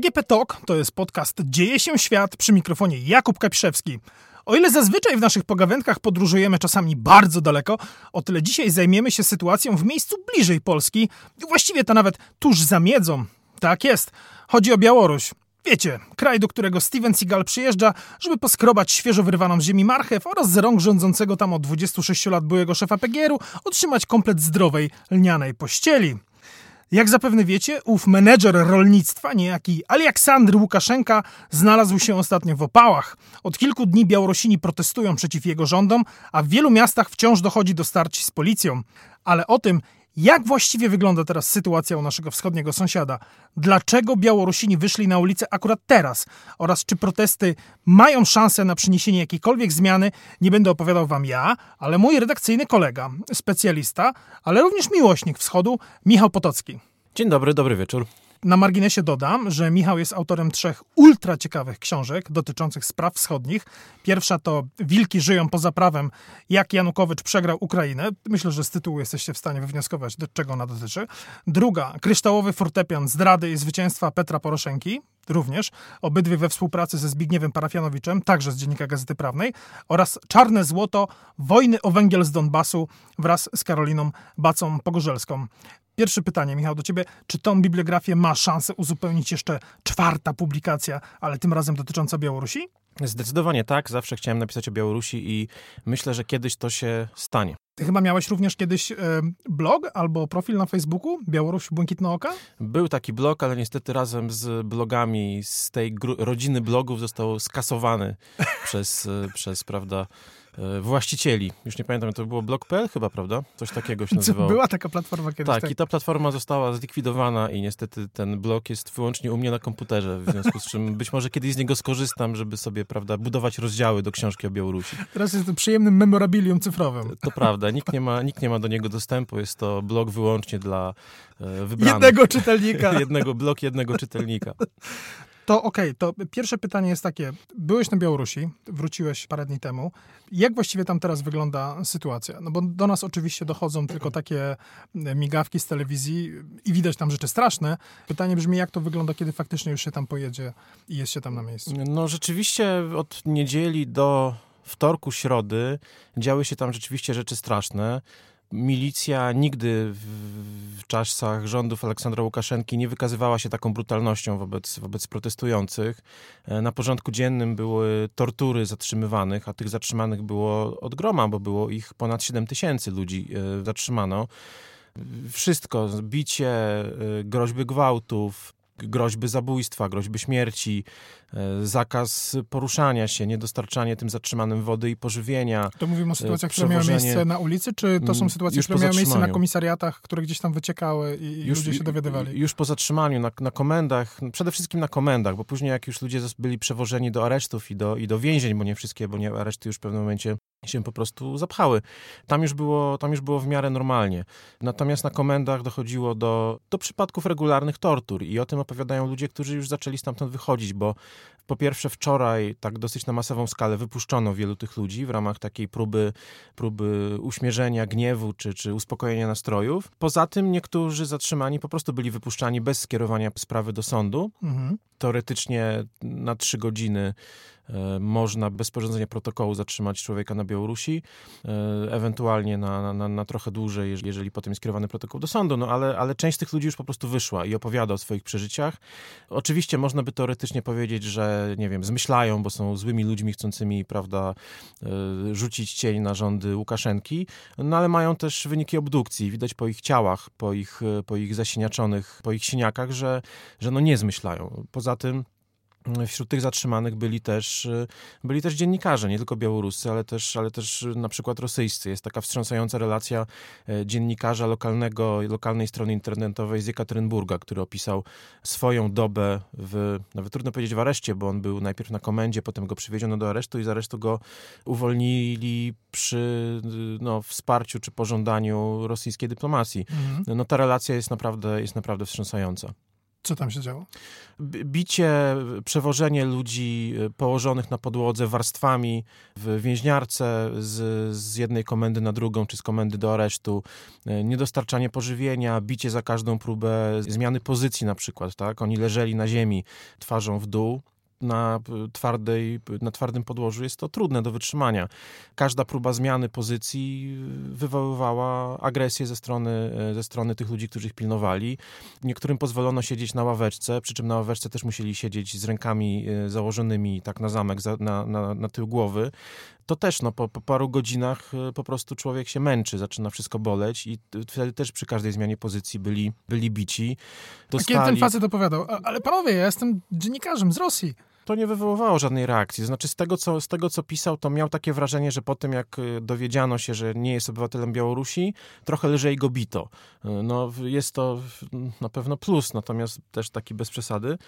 DGP Talk to jest podcast Dzieje się świat przy mikrofonie Jakub Kapiszewski. O ile zazwyczaj w naszych pogawędkach podróżujemy czasami bardzo daleko, o tyle dzisiaj zajmiemy się sytuacją w miejscu bliżej Polski, właściwie to nawet tuż za miedzą. Tak jest, chodzi o Białoruś. Wiecie, kraj, do którego Steven Seagal przyjeżdża, żeby poskrobać świeżo wyrwaną z ziemi marchew oraz z rąk rządzącego tam od 26 lat byłego szefa PGR-u otrzymać komplet zdrowej, lnianej pościeli. Jak zapewne wiecie, ów menedżer rolnictwa, niejaki Aleksandr Łukaszenka, znalazł się ostatnio w opałach. Od kilku dni Białorusini protestują przeciw jego rządom, a w wielu miastach wciąż dochodzi do starć z policją. Ale o tym, jak właściwie wygląda teraz sytuacja u naszego wschodniego sąsiada? Dlaczego Białorusini wyszli na ulicę akurat teraz? Oraz czy protesty mają szansę na przyniesienie jakiejkolwiek zmiany? Nie będę opowiadał wam ja, ale mój redakcyjny kolega, specjalista, ale również miłośnik wschodu, Michał Potocki. Dzień dobry, dobry wieczór. Na marginesie dodam, że Michał jest autorem trzech ultra ciekawych książek dotyczących spraw wschodnich. Pierwsza to Wilki żyją poza prawem, jak Janukowycz przegrał Ukrainę. Myślę, że z tytułu jesteście w stanie wywnioskować, do czego ona dotyczy. Druga, Kryształowy fortepian zdrady i zwycięstwa Petra Poroszenki. Również, obydwie we współpracy ze Zbigniewem Parafianowiczem, także z Dziennika Gazety Prawnej, oraz Czarne Złoto, wojny o węgiel z Donbasu wraz z Karoliną Bacą-Pogorzelską. Pierwsze pytanie, Michał, do ciebie. Czy tą bibliografię ma szansę uzupełnić jeszcze czwarta publikacja, ale tym razem dotycząca Białorusi? Zdecydowanie tak. Zawsze chciałem napisać o Białorusi i myślę, że kiedyś to się stanie. Ty chyba miałeś również kiedyś e, blog albo profil na Facebooku Białoruś Błękitne Oka? Był taki blog, ale niestety razem z blogami z tej rodziny blogów został skasowany przez, e, przez, prawda, właścicieli. Już nie pamiętam, to było blog.pl chyba, prawda? Coś takiego się nazywało. Była taka platforma kiedyś. Tak, tak, i ta platforma została zlikwidowana i niestety ten blog jest wyłącznie u mnie na komputerze, w związku z czym być może kiedyś z niego skorzystam, żeby sobie, prawda, budować rozdziały do książki o Białorusi. Teraz jest to przyjemnym memorabilium cyfrowym. To prawda, nikt nie ma, nikt nie ma do niego dostępu, jest to blog wyłącznie dla e, wybranych. Jednego czytelnika. jednego, blog jednego czytelnika. To okej, okay, to pierwsze pytanie jest takie. Byłeś na Białorusi, wróciłeś parę dni temu. Jak właściwie tam teraz wygląda sytuacja? No bo do nas oczywiście dochodzą tylko takie migawki z telewizji i widać tam rzeczy straszne. Pytanie brzmi, jak to wygląda, kiedy faktycznie już się tam pojedzie i jest się tam na miejscu? No rzeczywiście od niedzieli do wtorku, środy działy się tam rzeczywiście rzeczy straszne milicja nigdy w, czasach rządów Aleksandra Łukaszenki nie wykazywała się taką brutalnością wobec, wobec protestujących. E, na porządku dziennym były tortury zatrzymywanych, a tych zatrzymanych było od groma, bo było ich ponad 7 tysięcy ludzi e, zatrzymano. Wszystko, bicie, e, groźby gwałtów, groźby zabójstwa, groźby śmierci, e, zakaz poruszania się, niedostarczanie tym zatrzymanym wody i pożywienia. To mówimy o sytuacjach, które miały miejsce na ulicy, czy to są sytuacje, które miały miejsce na komisariatach, które gdzieś tam wyciekały i już, ludzie się dowiadywali? Już po zatrzymaniu, na, na komendach, przede wszystkim na komendach, bo później jak już ludzie byli przewożeni do aresztów i do, i do więzień, bo nie wszystkie, bo nie areszty już w pewnym momencie się po prostu zapchały. Tam już było, tam już było w miarę normalnie. Natomiast na komendach dochodziło do, do przypadków regularnych tortur i o tym opowiadają ludzie, którzy już zaczęli stamtąd wychodzić, bo po pierwsze wczoraj tak dosyć na masową skalę wypuszczono wielu tych ludzi w ramach takiej próby, próby uśmierzenia gniewu czy, czy uspokojenia nastrojów. Poza tym niektórzy zatrzymani po prostu byli wypuszczani bez skierowania sprawy do sądu. Mhm. Teoretycznie na trzy godziny E, można bez sporządzenia protokołu zatrzymać człowieka na Białorusi, e, ewentualnie na, na, na trochę dłużej, jeżeli potem jest kierowany protokół do sądu, no ale, ale część z tych ludzi już po prostu wyszła i opowiada o swoich przeżyciach. Oczywiście można by teoretycznie powiedzieć, że nie wiem, zmyślają, bo są złymi ludźmi chcącymi, prawda, e, rzucić cień na rządy Łukaszenki, no ale mają też wyniki obdukcji. Widać po ich ciałach, po ich, po ich zasiniaczonych, po ich siniakach, że, że no nie zmyślają. Poza tym Wśród tych zatrzymanych byli też, y, byli też dziennikarze, nie tylko białoruscy, ale też, ale też na przykład rosyjscy. Jest taka wstrząsająca relacja e, dziennikarza lokalnego, lokalnej strony internetowej z Jekaterynburga, który opisał swoją dobę w, nawet trudno powiedzieć w areszcie, bo on był najpierw na komendzie, potem go przywieziono do aresztu i z aresztu go uwolnili przy no, wsparciu czy pożądaniu rosyjskiej dyplomacji. Mhm. No ta relacja jest naprawdę, jest naprawdę wstrząsająca. Co tam się działo? Bicie, przewożenie ludzi e, położonych na podłodze warstwami w więźniarce z, z jednej komendy na drugą, czy z komendy do aresztu, e, niedostarczanie pożywienia, bicie za każdą próbę zmiany pozycji na przykład, tak? Oni leżeli na ziemi twarzą w dół, na, twardej, na twardym podłożu jest to trudne do wytrzymania. Każda próba zmiany pozycji wywoływała agresję ze strony, ze strony tych ludzi, którzy ich pilnowali. Niektórym pozwolono siedzieć na ławeczce, przy czym na ławeczce też musieli siedzieć z rękami e, założonymi tak na zamek, na, na, na tył głowy to też no, po, po, paru godzinach e, po prostu człowiek się męczy, zaczyna wszystko boleć i wtedy też przy każdej zmianie pozycji byli, byli bici. Dostali... A kiedy ten facet opowiadał, ale panowie, ja jestem dziennikarzem z Rosji to nie wywoływało żadnej reakcji. Znaczy, z tego, co, z tego, co pisał, to miał takie wrażenie, że po tym, jak y, dowiedziano się, że nie jest obywatelem Białorusi, trochę lżej go bito. Y, no, jest to na pewno plus, natomiast też taki bez przesady.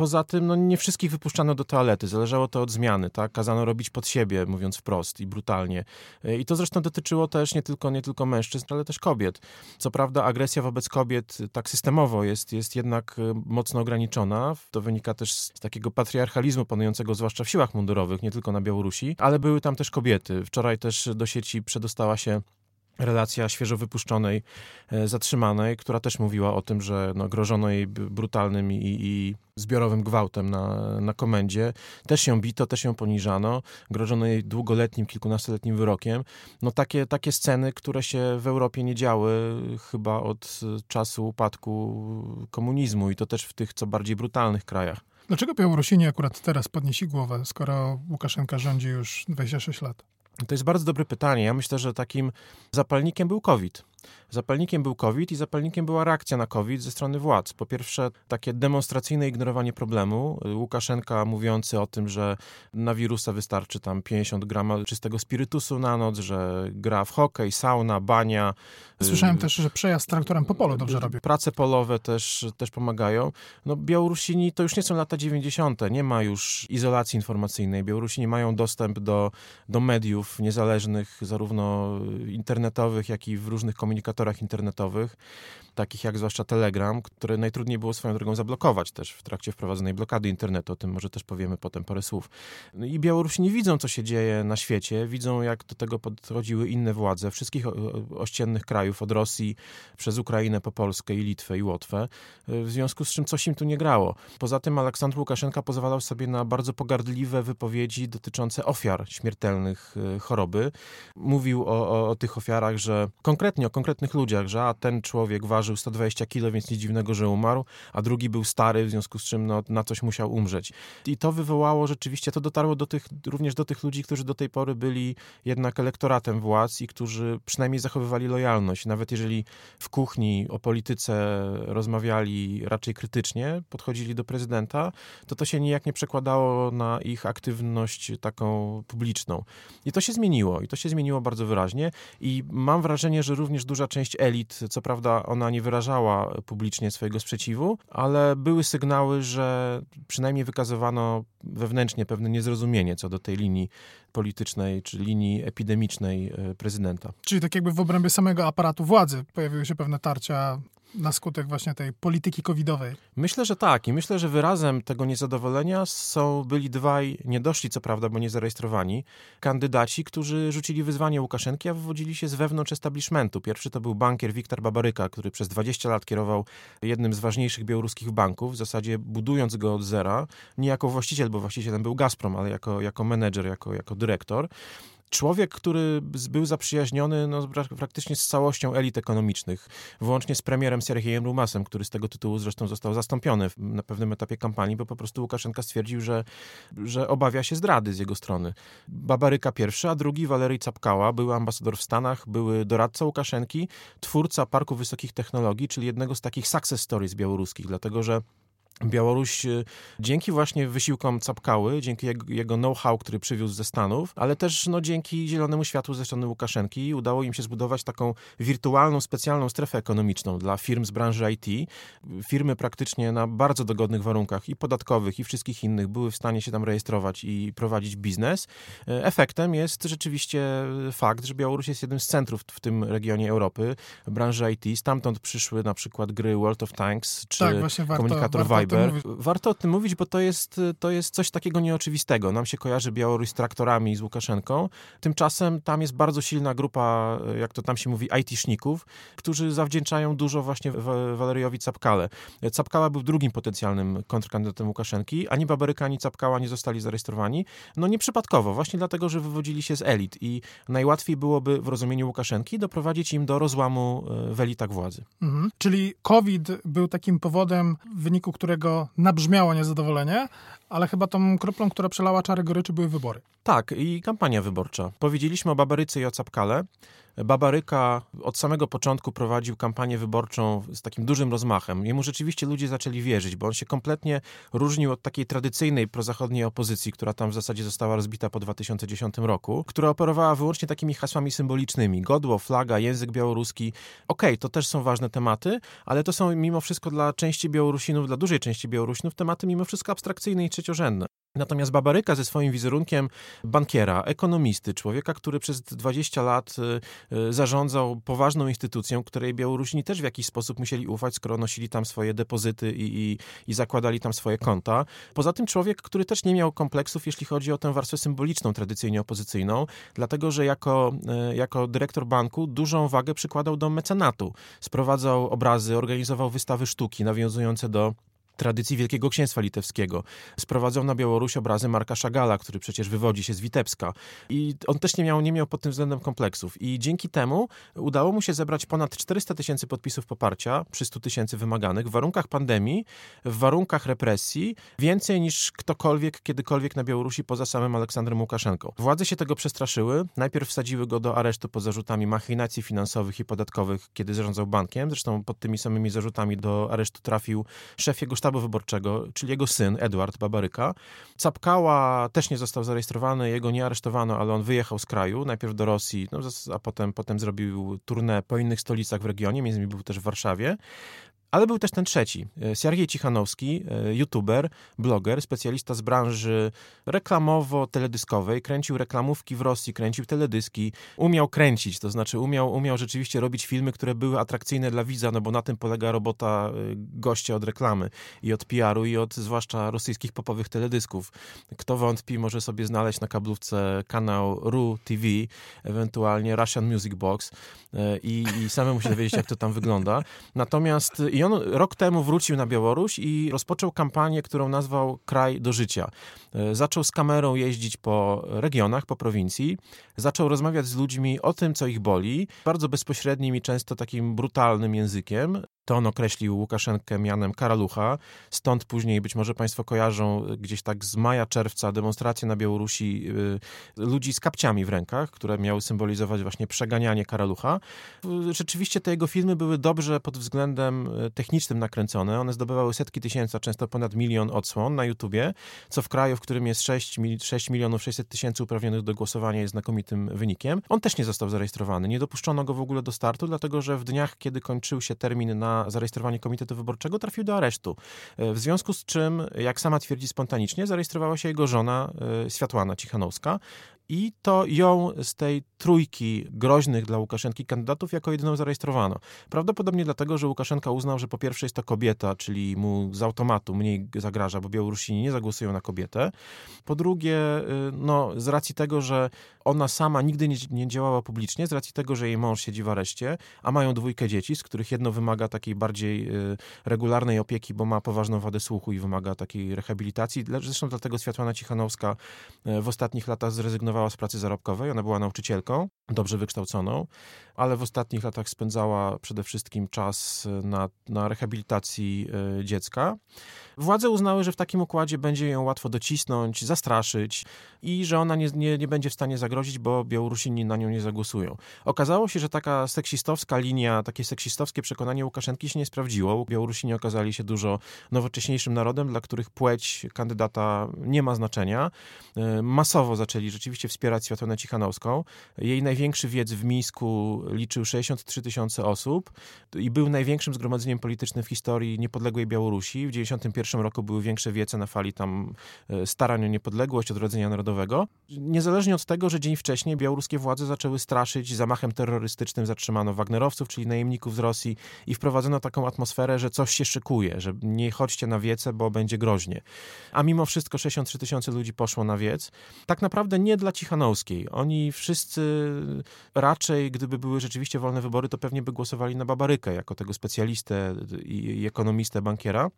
Poza tym, no, nie wszystkich wypuszczano do toalety, zależało to od zmiany, tak? Kazano robić pod siebie, mówiąc wprost i brutalnie. E, I to zresztą dotyczyło też nie tylko, nie tylko mężczyzn, ale też kobiet. Co prawda agresja wobec kobiet tak systemowo jest, jest jednak e, mocno ograniczona. To wynika też z takiego patriarchalizmu panującego zwłaszcza w siłach mundurowych, nie tylko na Białorusi, ale były tam też kobiety. Wczoraj też do sieci przedostała się relacja świeżo wypuszczonej e, zatrzymanej, która też mówiła o tym, że no, grożono jej brutalnym i, i zbiorowym gwałtem na, na komendzie. Też ją bito, też ją poniżano. Grożono jej długoletnim, kilkunastoletnim wyrokiem. No takie, takie sceny, które się w Europie nie działy chyba od czasu upadku komunizmu i to też w tych co bardziej brutalnych krajach. Dlaczego Białorusini akurat teraz podnieśli głowę, skoro Łukaszenka rządzi już 26 lat? To jest bardzo dobre pytanie. Ja myślę, że takim zapalnikiem był COVID. Zapalnikiem był COVID i zapalnikiem była reakcja na COVID ze strony władz. Po pierwsze, takie demonstracyjne ignorowanie problemu. Łukaszenka mówiący o tym, że na wirusa wystarczy tam 50 gram czystego spirytusu na noc, że gra w hokej, sauna, bania. Słyszałem też, że przejazd traktorem po polu dobrze robi. Prace polowe też, też pomagają. No Białorusini to już nie są lata 90. Nie ma już izolacji informacyjnej. Białorusini mają dostęp do, do mediów niezależnych, zarówno internetowych, jak i w różnych komunikatorach internetowych, takich jak zwłaszcza Telegram, które najtrudniej było swoją drogą zablokować też w trakcie wprowadzonej blokady internetu. O tym może też powiemy potem parę słów. No I Białorusini widzą, co się dzieje na świecie, widzą, jak do tego podchodziły inne władze wszystkich ościennych krajów, od Rosji przez Ukrainę po Polskę i Litwę i Łotwę, w związku z czym coś im tu nie grało. Poza tym Aleksandr Łukaszenka pozwalał sobie na bardzo pogardliwe wypowiedzi dotyczące ofiar śmiertelnych e, choroby. Mówił o, o, o tych ofiarach, że konkretnie o konkretnych ludziach, że a ten człowiek ważył 120 kilo, więc nic dziwnego, że umarł, a drugi był stary, w związku z czym no, na coś musiał umrzeć. I to wywołało rzeczywiście, to dotarło do tych, również do tych ludzi, którzy do tej pory byli jednak elektoratem władz i którzy przynajmniej zachowywali lojalność. Nawet jeżeli w kuchni o polityce rozmawiali raczej krytycznie, podchodzili do prezydenta, to to się nijak nie przekładało na ich aktywność taką publiczną. I to się zmieniło. I to się zmieniło bardzo wyraźnie. I mam wrażenie, że również duża część elit, co prawda ona nie wyrażała publicznie swojego sprzeciwu, ale były sygnały, że przynajmniej wykazywano wewnętrznie pewne niezrozumienie co do tej linii politycznej czy linii epidemicznej e, prezydenta. Czyli tak jakby w obrębie samego aparatu władzy pojawiły się pewne tarcia na skutek właśnie tej polityki covidowej. Myślę, że tak i myślę, że wyrazem tego niezadowolenia są byli dwaj niedoszli, co prawda, bo nie zarejestrowani, kandydaci, którzy rzucili wyzwanie Łukaszenki, a wywodzili się z wewnątrz establishmentu. Pierwszy to był bankier Wiktor Babaryka, który przez 20 lat kierował jednym z ważniejszych białoruskich banków, w zasadzie budując go od zera, nie jako właściciel, bo właścicielem był Gazprom, ale jako, jako menedżer, jako, jako dyrektor człowiek, który był zaprzyjaźniony no, praktycznie z całością elit ekonomicznych, włącznie z premierem Serhiejem Rumasem, który z tego tytułu zresztą został zastąpiony na pewnym etapie kampanii, bo po prostu Łukaszenka stwierdził, że, że obawia się zdrady z jego strony. Babaryka pierwszy, a drugi Walery Capkała, był ambasador w Stanach, były doradca Łukaszenki, twórca Parku Wysokich Technologii, czyli jednego z takich success stories białoruskich, dlatego że Białoruś y, dzięki właśnie wysiłkom Capkały, dzięki jego know-how, który przywiózł ze Stanów, ale też no, dzięki zielonemu światłu ze strony Łukaszenki udało im się zbudować taką wirtualną, specjalną strefę ekonomiczną dla firm z branży IT. Firmy praktycznie na bardzo dogodnych warunkach i podatkowych i wszystkich innych były w stanie się tam rejestrować i prowadzić biznes. E, efektem jest rzeczywiście fakt, że Białoruś jest jednym z centrów w tym regionie Europy branży IT. Stamtąd przyszły na przykład gry World of Tanks czy tak, komunikator warto, Viber warto, warto o tym mówić, bo to jest, to jest coś takiego nieoczywistego. Nam się kojarzy Białoruś z traktorami, z Łukaszenką. Tymczasem tam jest bardzo silna grupa, jak to tam się mówi, IT-szników, którzy zawdzięczają dużo właśnie Waleriowi Capkale. Capkała był drugim potencjalnym kontrkandydatem Łukaszenki. Ani Babaryka, ani Capkała nie zostali zarejestrowani. No nieprzypadkowo, właśnie dlatego, że wywodzili się z elit i najłatwiej byłoby w rozumieniu Łukaszenki doprowadzić im do rozłamu e, w elitach władzy. Mhm. Czyli COVID był takim powodem, w wyniku którego nabrzmiało niezadowolenie, ale chyba tą kroplą, która przelała czary goryczy, były wybory. Tak, i kampania wyborcza. Powiedzieliśmy o Babaryce i o Capkale. Babaryka od samego początku prowadził kampanię wyborczą z takim dużym rozmachem. Jemu rzeczywiście ludzie zaczęli wierzyć, bo on się kompletnie różnił od takiej tradycyjnej prozachodniej opozycji, która tam w zasadzie została rozbita po 2010 roku, która operowała wyłącznie takimi hasłami symbolicznymi. Godło, flaga, język białoruski. Okej, okay, to też są ważne tematy, ale to są mimo wszystko dla części Białorusinów, dla dużej części Białorusinów tematy mimo wszystko abstrakcyjne i trzeciorzędne. Natomiast Babaryka ze swoim wizerunkiem bankiera, ekonomisty, człowieka, który przez 20 lat y, y, zarządzał poważną instytucją, której Białorusini też w jakiś sposób musieli ufać, skoro nosili tam swoje depozyty i, i, i zakładali tam swoje konta. Poza tym człowiek, który też nie miał kompleksów, jeśli chodzi o tę warstwę symboliczną, tradycyjnie opozycyjną, dlatego że jako, y, jako dyrektor banku dużą wagę przykładał do mecenatu. Sprowadzał obrazy, organizował wystawy sztuki nawiązujące do tradycji Wielkiego Księstwa Litewskiego. Sprowadzał na Białoruś obrazy Marka Szagala, który przecież wywodzi się z Witebska. I on też nie miał, nie miał pod tym względem kompleksów. I dzięki temu udało mu się zebrać ponad 400 tysięcy podpisów poparcia przy 100 tysięcy wymaganych w warunkach pandemii, w warunkach represji, więcej niż ktokolwiek kiedykolwiek na Białorusi poza samym Aleksandrem Łukaszenką. Władze się tego przestraszyły. Najpierw wsadziły go do aresztu pod zarzutami machinacji finansowych i podatkowych, kiedy zarządzał bankiem. Zresztą pod tymi samymi zarzutami do aresztu trafił szef jego sztabu sztabu wyborczego, czyli jego syn, Edward Babaryka. Capkała też nie został zarejestrowany, jego nie aresztowano, ale on wyjechał z kraju, najpierw do Rosji, no, a potem, potem zrobił turnę po innych stolicach w regionie, między innymi był też w Warszawie. Ale był też ten trzeci, e, Siergiej Cichanowski, e, youtuber, bloger, specjalista z branży reklamowo-teledyskowej. Kręcił reklamówki w Rosji, kręcił teledyski. Umiał kręcić, to znaczy umiał, umiał rzeczywiście robić filmy, które były atrakcyjne dla widza, no bo na tym polega robota e, gościa od reklamy i od PR-u i od zwłaszcza rosyjskich popowych teledysków. Kto wątpi, może sobie znaleźć na kablówce kanał RU TV, ewentualnie Russian Music Box i, i samemu się dowiedzieć, jak to tam wygląda. Natomiast on rok temu wrócił na Białoruś i rozpoczął kampanię, którą nazwał Kraj do życia. E, zaczął z kamerą jeździć po regionach, po prowincji, zaczął rozmawiać z ludźmi o tym, co ich boli, bardzo bezpośrednim i często takim brutalnym językiem. To on określił Łukaszenkę mianem karalucha, stąd później być może Państwo kojarzą gdzieś tak z maja, czerwca demonstracje na Białorusi y, ludzi z kapciami w rękach, które miały symbolizować właśnie przeganianie karalucha. Rzeczywiście te jego filmy były dobrze pod względem y, technicznym nakręcone. One zdobywały setki tysięcy, a często ponad milion odsłon na YouTubie, co w kraju, w którym jest 6, 6 milionów 600 tysięcy uprawnionych do głosowania jest znakomitym wynikiem. On też nie został zarejestrowany. Nie dopuszczono go w ogóle do startu, dlatego że w dniach, kiedy kończył się termin na zarejestrowanie Komitetu Wyborczego, trafił do aresztu. E, w związku z czym, jak sama twierdzi spontanicznie, zarejestrowała się jego żona e, Światłana Cichanowska i to ją z tej trójki groźnych dla Łukaszenki kandydatów jako jedyną zarejestrowano. Prawdopodobnie dlatego, że Łukaszenka uznał, że po pierwsze jest to kobieta, czyli mu z automatu mniej zagraża, bo Białorusini nie zagłosują na kobietę. Po drugie, y, no, z racji tego, że ona sama nigdy nie, nie działała publicznie, z racji tego, że jej mąż siedzi w areszcie, a mają dwójkę dzieci, z których jedno wymaga takiej bardziej y, regularnej opieki, bo ma poważną wadę słuchu i wymaga takiej rehabilitacji. Zresztą dlatego Światłana Cichanowska y, w ostatnich latach zrezygnowała z pracy zarobkowej, ona była nauczycielką. dobrze wykształconą, ale w ostatnich latach spędzała przede wszystkim czas na, na rehabilitacji e, dziecka. Władze uznały, że w takim układzie będzie ją łatwo docisnąć, zastraszyć i że ona nie, nie, nie będzie w stanie zagrozić, bo Białorusini na nią nie zagłosują. Okazało się, że taka seksistowska linia, takie seksistowskie przekonanie Łukaszenki się nie sprawdziło. Białorusini okazali się dużo nowocześniejszym narodem, dla których płeć kandydata nie ma znaczenia. E, masowo zaczęli rzeczywiście wspierać Światłanę Cichanowską. Jej największy wiec w Mińsku liczył 63 tysiące osób i był największym zgromadzeniem politycznym w historii niepodległej Białorusi. W 1991 roku były większe wiece na fali tam e, starań o niepodległość, odrodzenia narodowego. Niezależnie od tego, że dzień wcześniej białoruskie władze zaczęły straszyć zamachem terrorystycznym, zatrzymano Wagnerowców, czyli najemników z Rosji i wprowadzono taką atmosferę, że coś się szykuje, że nie chodźcie na wiece, bo będzie groźnie. A mimo wszystko 63 tysiące ludzi poszło na wiec. Tak naprawdę nie dla Cichanowskiej. Oni wszyscy raczej, gdyby były rzeczywiście wolne wybory, to pewnie by głosowali na Babarykę jako tego specjalistę i ekonomistę, bankiera.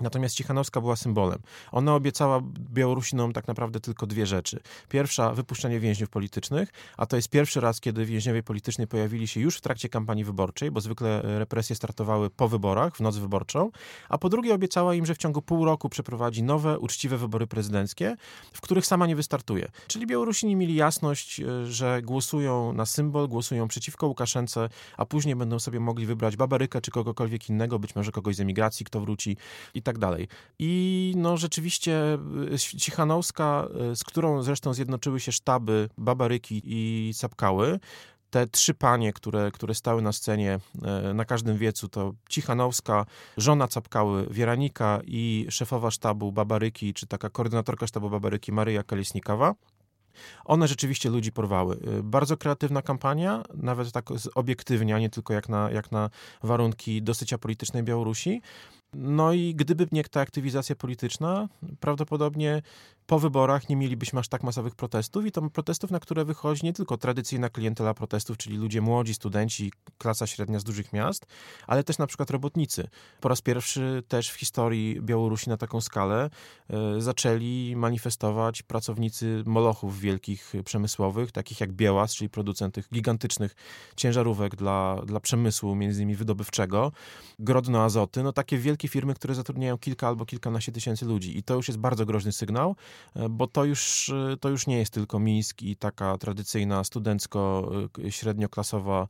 Natomiast Cichanowska była symbolem. Ona obiecała Białorusinom tak naprawdę tylko dwie rzeczy. Pierwsza, wypuszczenie więźniów politycznych, a to jest pierwszy raz, kiedy więźniowie polityczni pojawili się już w trakcie kampanii wyborczej, bo zwykle represje startowały po wyborach, w noc wyborczą. A po drugie, obiecała im, że w ciągu pół roku przeprowadzi nowe, uczciwe wybory prezydenckie, w których sama nie wystartuje. Czyli Białorusini mieli jasność, e, że głosują na symbol, głosują przeciwko Łukaszence, a później będą sobie mogli wybrać Babarykę czy kogokolwiek innego, być może kogoś z emigracji, kto wróci i tak tak dalej. I no rzeczywiście y, Cichanowska, y, z którą zresztą zjednoczyły się sztaby Babaryki i Sapkały, te trzy panie, które, które stały na scenie y, na każdym wiecu, to Cichanowska, żona Capkały Wieranika i szefowa sztabu Babaryki, czy taka koordynatorka sztabu Babaryki Maryja Kalesnikowa. One rzeczywiście ludzi porwały. Bardzo kreatywna kampania, nawet tak obiektywnie, a nie tylko jak na, jak na warunki dosyć apolitycznej Białorusi. No i gdyby nie ta aktywizacja polityczna, prawdopodobnie po wyborach nie mielibyśmy aż tak masowych protestów i to protestów, na które wychodzi nie tylko tradycyjna klientela protestów, czyli ludzie młodzi, studenci, klasa średnia z dużych miast, ale też na przykład robotnicy. Po raz pierwszy też w historii Białorusi na taką skalę e, zaczęli manifestować pracownicy molochów wielkich przemysłowych, takich jak Biełas, czyli producent tych gigantycznych ciężarówek dla, dla przemysłu, między innymi wydobywczego, Grodno Azoty, no takie wielkie firmy, które zatrudniają kilka albo kilkanaście tysięcy ludzi i to już jest bardzo groźny sygnał, E, bo to już, e, to już nie jest tylko Mińsk i taka tradycyjna studencko-średnioklasowa,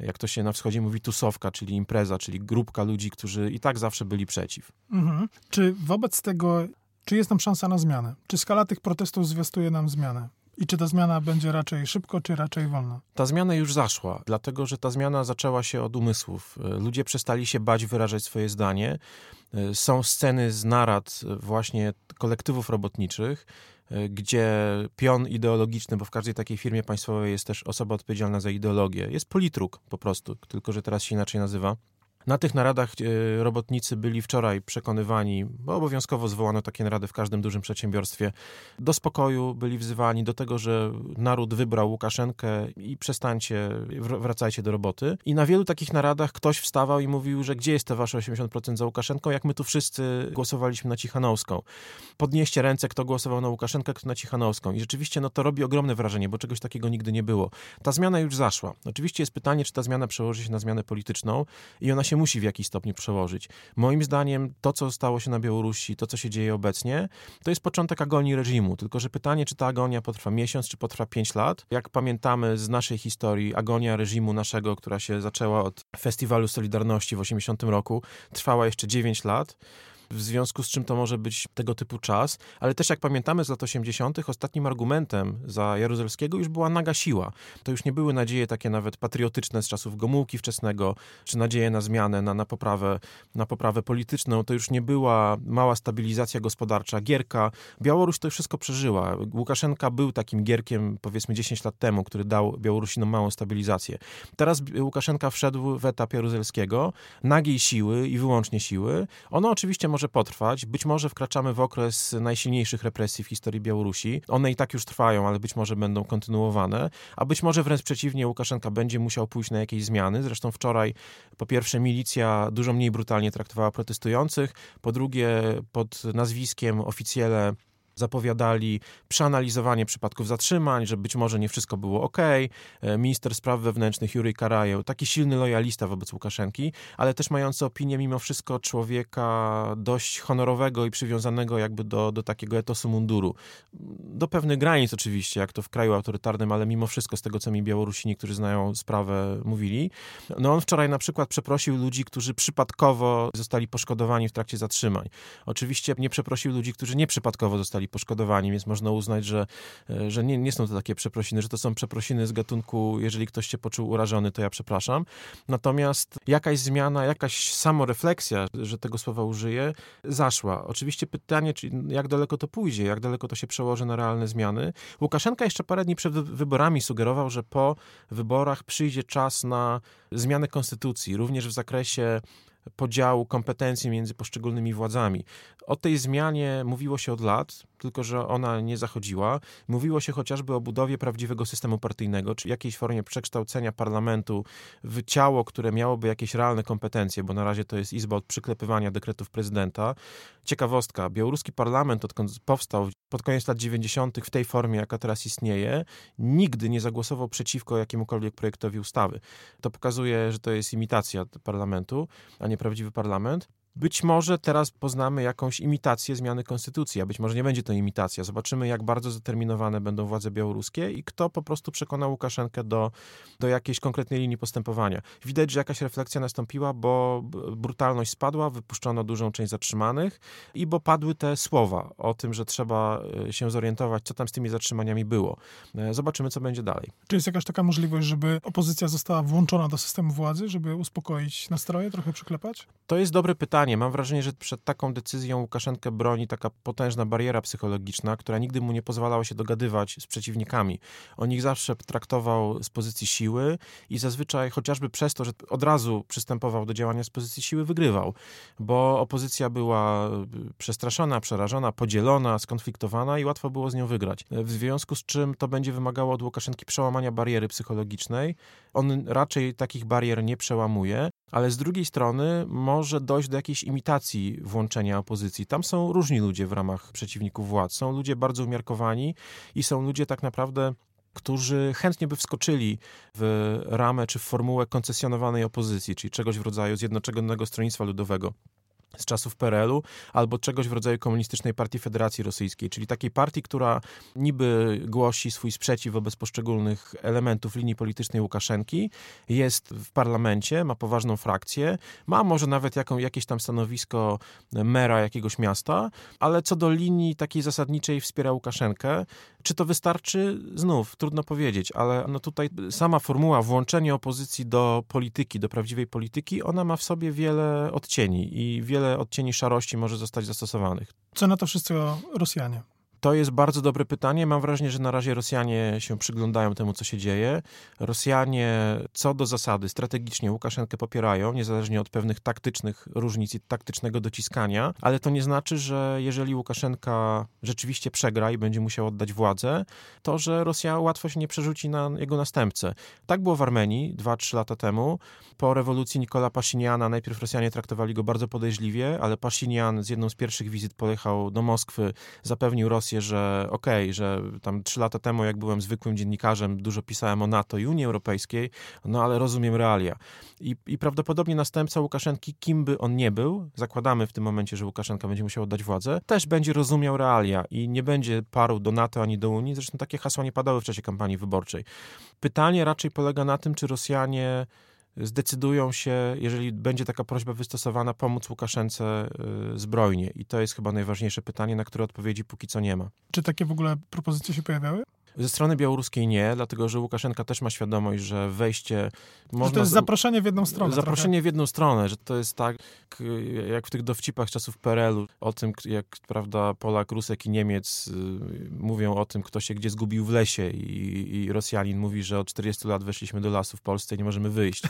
e, jak to się na wschodzie mówi, tusowka, czyli impreza, czyli grupka ludzi, którzy i tak zawsze byli przeciw. Mhm. Czy wobec tego, czy jest tam szansa na zmianę? Czy skala tych protestów zwiastuje nam zmianę? I czy ta zmiana będzie raczej szybko, czy raczej wolno? Ta zmiana już zaszła, dlatego że ta zmiana zaczęła się od umysłów. Ludzie przestali się bać wyrażać swoje zdanie. Są sceny z narad właśnie kolektywów robotniczych, gdzie pion ideologiczny, bo w każdej takiej firmie państwowej jest też osoba odpowiedzialna za ideologię, jest politruk po prostu, tylko że teraz się inaczej nazywa. Na tych naradach e, robotnicy byli wczoraj przekonywani, bo obowiązkowo zwołano takie narady w każdym dużym przedsiębiorstwie, do spokoju, byli wzywani do tego, że naród wybrał Łukaszenkę i przestańcie, wracajcie do roboty. I na wielu takich naradach ktoś wstawał i mówił, że gdzie jest te wasze 80% za Łukaszenką, jak my tu wszyscy głosowaliśmy na Cichanowską. Podnieście ręce, kto głosował na Łukaszenkę, kto na Cichanowską. I rzeczywiście no, to robi ogromne wrażenie, bo czegoś takiego nigdy nie było. Ta zmiana już zaszła. Oczywiście jest pytanie, czy ta zmiana przełoży się na zmianę polityczną i ona się się musi w jakiś stopniu przełożyć. Moim zdaniem to, co stało się na Białorusi, to, co się dzieje obecnie, to jest początek agonii reżimu. Tylko, że pytanie, czy ta agonia potrwa miesiąc, czy potrwa pięć lat. Jak pamiętamy z naszej historii, agonia reżimu naszego, która się zaczęła od Festiwalu Solidarności w 80 roku, trwała jeszcze 9 lat w związku z czym to może być tego typu czas, ale też jak pamiętamy z lat 80., ostatnim argumentem za Jaruzelskiego już była naga siła. To już nie były nadzieje takie nawet patriotyczne z czasów Gomułki wczesnego, czy nadzieje na zmianę, na, na, poprawę, na poprawę polityczną. To już nie była mała stabilizacja gospodarcza, gierka. Białoruś to wszystko przeżyła. Łukaszenka był takim gierkiem powiedzmy 10 lat temu, który dał Białorusinom małą stabilizację. Teraz Łukaszenka wszedł w etap Jaruzelskiego, nagiej siły i wyłącznie siły. Ono oczywiście może może potrwać. Być może wkraczamy w okres najsilniejszych represji w historii Białorusi. One i tak już trwają, ale być może będą kontynuowane. A być może wręcz przeciwnie, Łukaszenka będzie musiał pójść na jakieś zmiany. Zresztą wczoraj, po pierwsze, milicja dużo mniej brutalnie traktowała protestujących. Po drugie, pod nazwiskiem oficjele zapowiadali przeanalizowanie przypadków zatrzymań, że być może nie wszystko było ok. Minister spraw wewnętrznych Jurij Karajew, taki silny lojalista wobec Łukaszenki, ale też mający opinię mimo wszystko człowieka dość honorowego i przywiązanego jakby do, do takiego etosu munduru. Do pewnych granic oczywiście, jak to w kraju autorytarnym, ale mimo wszystko z tego, co mi Białorusini, którzy znają sprawę, mówili. No on wczoraj na przykład przeprosił ludzi, którzy przypadkowo zostali poszkodowani w trakcie zatrzymań. Oczywiście nie przeprosił ludzi, którzy nieprzypadkowo zostali poszkodowani, więc można uznać, że, że nie, nie są to takie przeprosiny, że to są przeprosiny z gatunku, jeżeli ktoś się poczuł urażony, to ja przepraszam. Natomiast jakaś zmiana, jakaś samorefleksja, że tego słowa użyję, zaszła. Oczywiście pytanie, jak daleko to pójdzie, jak daleko to się przełoży na realne zmiany. Łukaszenka jeszcze parę dni przed wyborami sugerował, że po wyborach przyjdzie czas na zmianę konstytucji, również w zakresie podziału kompetencji między poszczególnymi władzami. O tej zmianie mówiło się od lat, tylko że ona nie zachodziła. Mówiło się chociażby o budowie prawdziwego systemu partyjnego, czy jakiejś formie przekształcenia parlamentu w ciało, które miałoby jakieś realne kompetencje, bo na razie to jest izba od przyklepywania dekretów prezydenta. Ciekawostka, białoruski parlament, odkąd powstał pod koniec lat 90. w tej formie, jaka teraz istnieje, nigdy nie zagłosował przeciwko jakiemukolwiek projektowi ustawy. To pokazuje, że to jest imitacja parlamentu, a nie prawdziwy parlament. Być może teraz poznamy jakąś imitację zmiany konstytucji, a być może nie będzie to imitacja. Zobaczymy, jak bardzo zdeterminowane będą władze białoruskie i kto po prostu przekona Łukaszenkę do, do jakiejś konkretnej linii postępowania. Widać, że jakaś refleksja nastąpiła, bo brutalność spadła, wypuszczono dużą część zatrzymanych i bo padły te słowa o tym, że trzeba e, się zorientować, co tam z tymi zatrzymaniami było. E, zobaczymy, co będzie dalej. Czy jest jakaś taka możliwość, żeby opozycja została włączona do systemu władzy, żeby uspokoić nastroje, trochę przyklepać? To jest dobre pytanie pytanie. Mam wrażenie, że przed taką decyzją Łukaszenkę broni taka potężna bariera psychologiczna, która nigdy mu nie pozwalała się dogadywać z przeciwnikami. On ich zawsze traktował z pozycji siły i zazwyczaj chociażby przez to, że od razu przystępował do działania z pozycji siły, wygrywał, bo opozycja była y, przestraszona, przerażona, podzielona, skonfliktowana i łatwo było z nią wygrać. W związku z czym to będzie wymagało od Łukaszenki przełamania bariery psychologicznej. On raczej takich barier nie przełamuje, ale z drugiej strony może dojść do jakiejś imitacji włączenia opozycji. Tam są różni ludzie w ramach przeciwników władz. Są ludzie bardzo umiarkowani i są ludzie tak naprawdę którzy chętnie by wskoczyli w ramę czy w formułę koncesjonowanej opozycji, czyli czegoś w rodzaju Zjednoczonego Stronnictwa Ludowego z czasów PRL-u, albo czegoś w rodzaju Komunistycznej Partii Federacji Rosyjskiej, czyli takiej partii, która niby głosi swój sprzeciw wobec poszczególnych elementów linii politycznej Łukaszenki, jest w parlamencie, ma poważną frakcję, ma może nawet jaką, jakieś tam stanowisko mera jakiegoś miasta, ale co do linii takiej zasadniczej wspiera Łukaszenkę. Czy to wystarczy? Znów, trudno powiedzieć, ale no tutaj sama formuła włączenia opozycji do polityki, do prawdziwej polityki, ona ma w sobie wiele odcieni i wiele wiele odcieni szarości może zostać zastosowanych. Co na to wszystko Rosjanie? To jest bardzo dobre pytanie. Mam wrażenie, że na razie Rosjanie się przyglądają temu, co się dzieje. Rosjanie co do zasady strategicznie Łukaszenkę popierają, niezależnie od pewnych taktycznych różnic i taktycznego dociskania, ale to nie znaczy, że jeżeli Łukaszenka rzeczywiście przegra i będzie musiał oddać władzę, to że Rosja łatwo się nie przerzuci na jego następcę. Tak było w Armenii 2-3 lata temu. Po rewolucji Nikola Paszyniana najpierw Rosjanie traktowali go bardzo podejrzliwie, ale Paszynian z jedną z pierwszych wizyt pojechał do Moskwy, zapewnił Rosję, że okej, okay, że tam trzy lata temu, jak byłem zwykłym dziennikarzem, dużo pisałem o NATO i Unii Europejskiej, no ale rozumiem realia. I, I prawdopodobnie następca Łukaszenki, kim by on nie był, zakładamy w tym momencie, że Łukaszenka będzie musiał oddać władzę, też będzie rozumiał realia i nie będzie parł do NATO ani do Unii. Zresztą takie hasła nie padały w czasie kampanii wyborczej. Pytanie raczej polega na tym, czy Rosjanie zdecydują się, jeżeli będzie taka prośba wystosowana, pomóc Łukaszence y, zbrojnie. I to jest chyba najważniejsze pytanie, na które odpowiedzi póki co nie ma. Czy takie w ogóle propozycje się pojawiały? Ze strony białoruskiej nie, dlatego że Łukaszenka też ma świadomość, że wejście. Można... Że to jest zaproszenie w jedną stronę. Zaproszenie trochę. w jedną stronę, że to jest tak, jak w tych dowcipach czasów PRL-u, o tym, jak prawda, Polak, Rusek i Niemiec y, mówią o tym, kto się gdzie zgubił w lesie, i, i Rosjanin mówi, że od 40 lat weszliśmy do lasu w Polsce i nie możemy wyjść.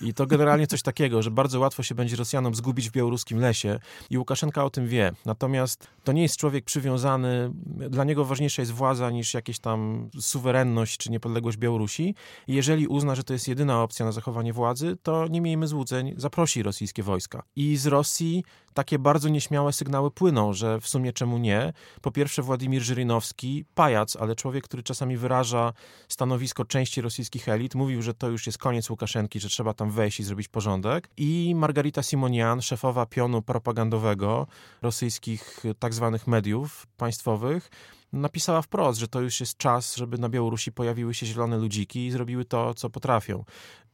I to generalnie coś takiego, że bardzo łatwo się będzie Rosjanom zgubić w białoruskim lesie, i Łukaszenka o tym wie. Natomiast to nie jest człowiek przywiązany, dla niego ważniejsza jest władza niż jakieś tam suwerenność czy niepodległość Białorusi. jeżeli uzna, że to jest jedyna opcja na zachowanie władzy, to nie miejmy złudzeń, zaprosi rosyjskie wojska. I z Rosji takie bardzo nieśmiałe sygnały płyną, że w sumie czemu nie? Po pierwsze Władimir Żyrynowski, pajac, ale człowiek, który czasami wyraża stanowisko części rosyjskich elit, mówił, że to już jest koniec Łukaszenki, że trzeba tam wejść i zrobić porządek. I Margarita Simonian, szefowa pionu propagandowego rosyjskich tak zwanych mediów państwowych, napisała wprost, że to już jest czas, żeby na Białorusi pojawiły się zielone ludziki i zrobiły to, co potrafią.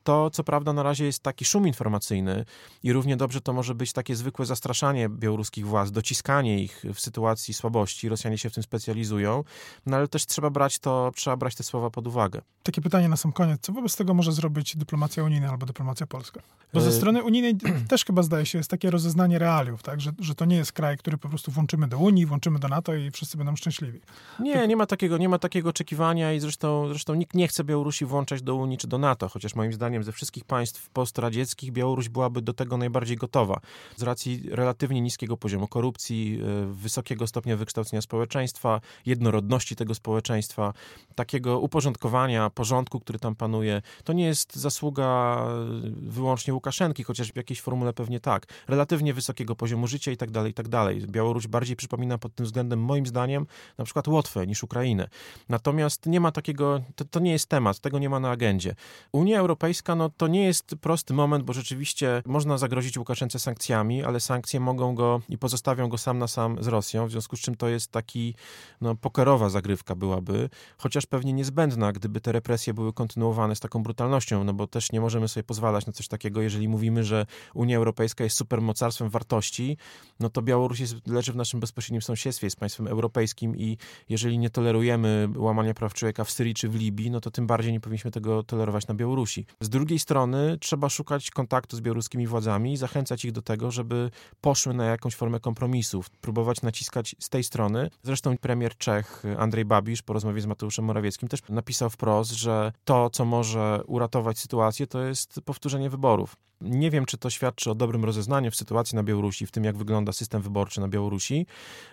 To, co prawda, na razie jest taki szum informacyjny i równie dobrze to może być takie zwykłe zastraszanie białoruskich władz, dociskanie ich w sytuacji słabości. Rosjanie się w tym specjalizują, no ale też trzeba brać to, trzeba brać te słowa pod uwagę. Takie pytanie na sam koniec. Co wobec tego może zrobić dyplomacja unijna albo dyplomacja polska? Bo ze e, strony unijnej też chyba zdaje się jest takie rozeznanie realiów, tak? Że, że to nie jest kraj, który po prostu włączymy do Unii, włączymy do NATO i wszyscy będą szczęśliwi. Nie, nie ma takiego, nie ma takiego oczekiwania i zresztą, zresztą nikt nie chce Białorusi włączać do Unii czy do NATO, chociaż moim zdaniem zdaniem ze wszystkich państw postradzieckich Białoruś byłaby do tego najbardziej gotowa. Z racji relatywnie niskiego poziomu korupcji, e, wysokiego stopnia wykształcenia społeczeństwa, jednorodności tego społeczeństwa, takiego uporządkowania, porządku, który tam panuje. To nie jest zasługa e, wyłącznie Łukaszenki, chociaż w jakiejś formule pewnie tak. Relatywnie wysokiego poziomu życia i tak dalej, i tak dalej. Białoruś bardziej przypomina pod tym względem, moim zdaniem, na przykład Łotwę niż Ukrainę. Natomiast nie ma takiego, to, to nie jest temat, tego nie ma na agendzie. Unia Europejska No to nie jest prosty moment, bo rzeczywiście można zagrozić Łukaszence sankcjami, ale sankcje mogą go i pozostawią go sam na sam z Rosją, w związku z czym to jest taki, no pokerowa zagrywka byłaby, chociaż pewnie niezbędna, gdyby te represje były kontynuowane z taką brutalnością, no bo też nie możemy sobie pozwalać na coś takiego, jeżeli mówimy, że Unia Europejska jest supermocarstwem wartości, no to Białoruś jest, leży w naszym bezpośrednim sąsiedztwie, jest państwem europejskim i jeżeli nie tolerujemy łamania praw człowieka w Syrii czy w Libii, no to tym bardziej nie powinniśmy tego tolerować na Białorusi. Z drugiej strony trzeba szukać kontaktu z białoruskimi władzami i zachęcać ich do tego, żeby poszły na jakąś formę kompromisów, próbować naciskać z tej strony. Zresztą premier Czech Andrzej Babisz po rozmowie z Mateuszem Morawieckim też napisał wprost, że to, co może uratować sytuację, to jest powtórzenie wyborów. Nie wiem, czy to świadczy o dobrym rozeznaniu w sytuacji na Białorusi, w tym jak wygląda system wyborczy na Białorusi,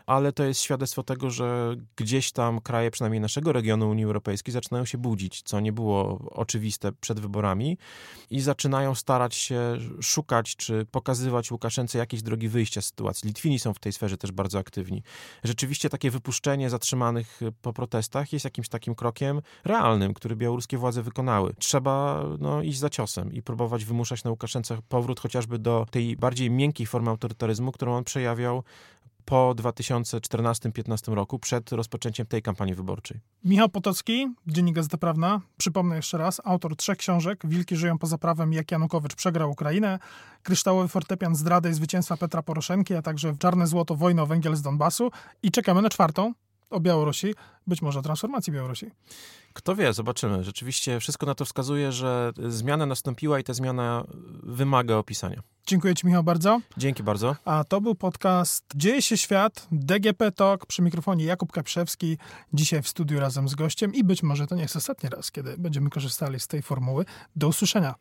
ale to jest świadectwo tego, że gdzieś tam kraje, przynajmniej naszego regionu Unii Europejskiej, zaczynają się budzić, co nie było oczywiste przed wyborami i zaczynają starać się szukać czy pokazywać Łukaszence jakieś drogi wyjścia z sytuacji. Litwini są w tej sferze też bardzo aktywni. Rzeczywiście takie wypuszczenie zatrzymanych po protestach jest jakimś takim krokiem realnym, który białoruskie władze wykonały. Trzeba no, iść za ciosem i próbować wymuszać na Łukaszence powrót chociażby do tej bardziej miękkiej formy autorytaryzmu, którą on przejawiał po 2014-2015 roku, przed rozpoczęciem tej kampanii wyborczej. Michał Potocki, Dziennik Gazeta Prawna. Przypomnę jeszcze raz, autor trzech książek. Wilki żyją poza prawem, jak Janukowycz przegrał Ukrainę. Kryształowy fortepian zdrady i zwycięstwa Petra Poroszenki, a także Czarne Złoto, wojna o węgiel z Donbasu. I czekamy na czwartą, o Białorusi, być może transformacji Białorusi. Kto wie, zobaczymy. Rzeczywiście wszystko na to wskazuje, że zmiana nastąpiła i ta zmiana wymaga opisania. Dziękuję Ci, Michał, bardzo. Dzięki bardzo. A to był podcast Dzieje się świat, DGP Talk, przy mikrofonie Jakub Kaprzewski, dzisiaj w studiu razem z gościem i być może to nie jest ostatni raz, kiedy będziemy korzystali z tej formuły. Do usłyszenia.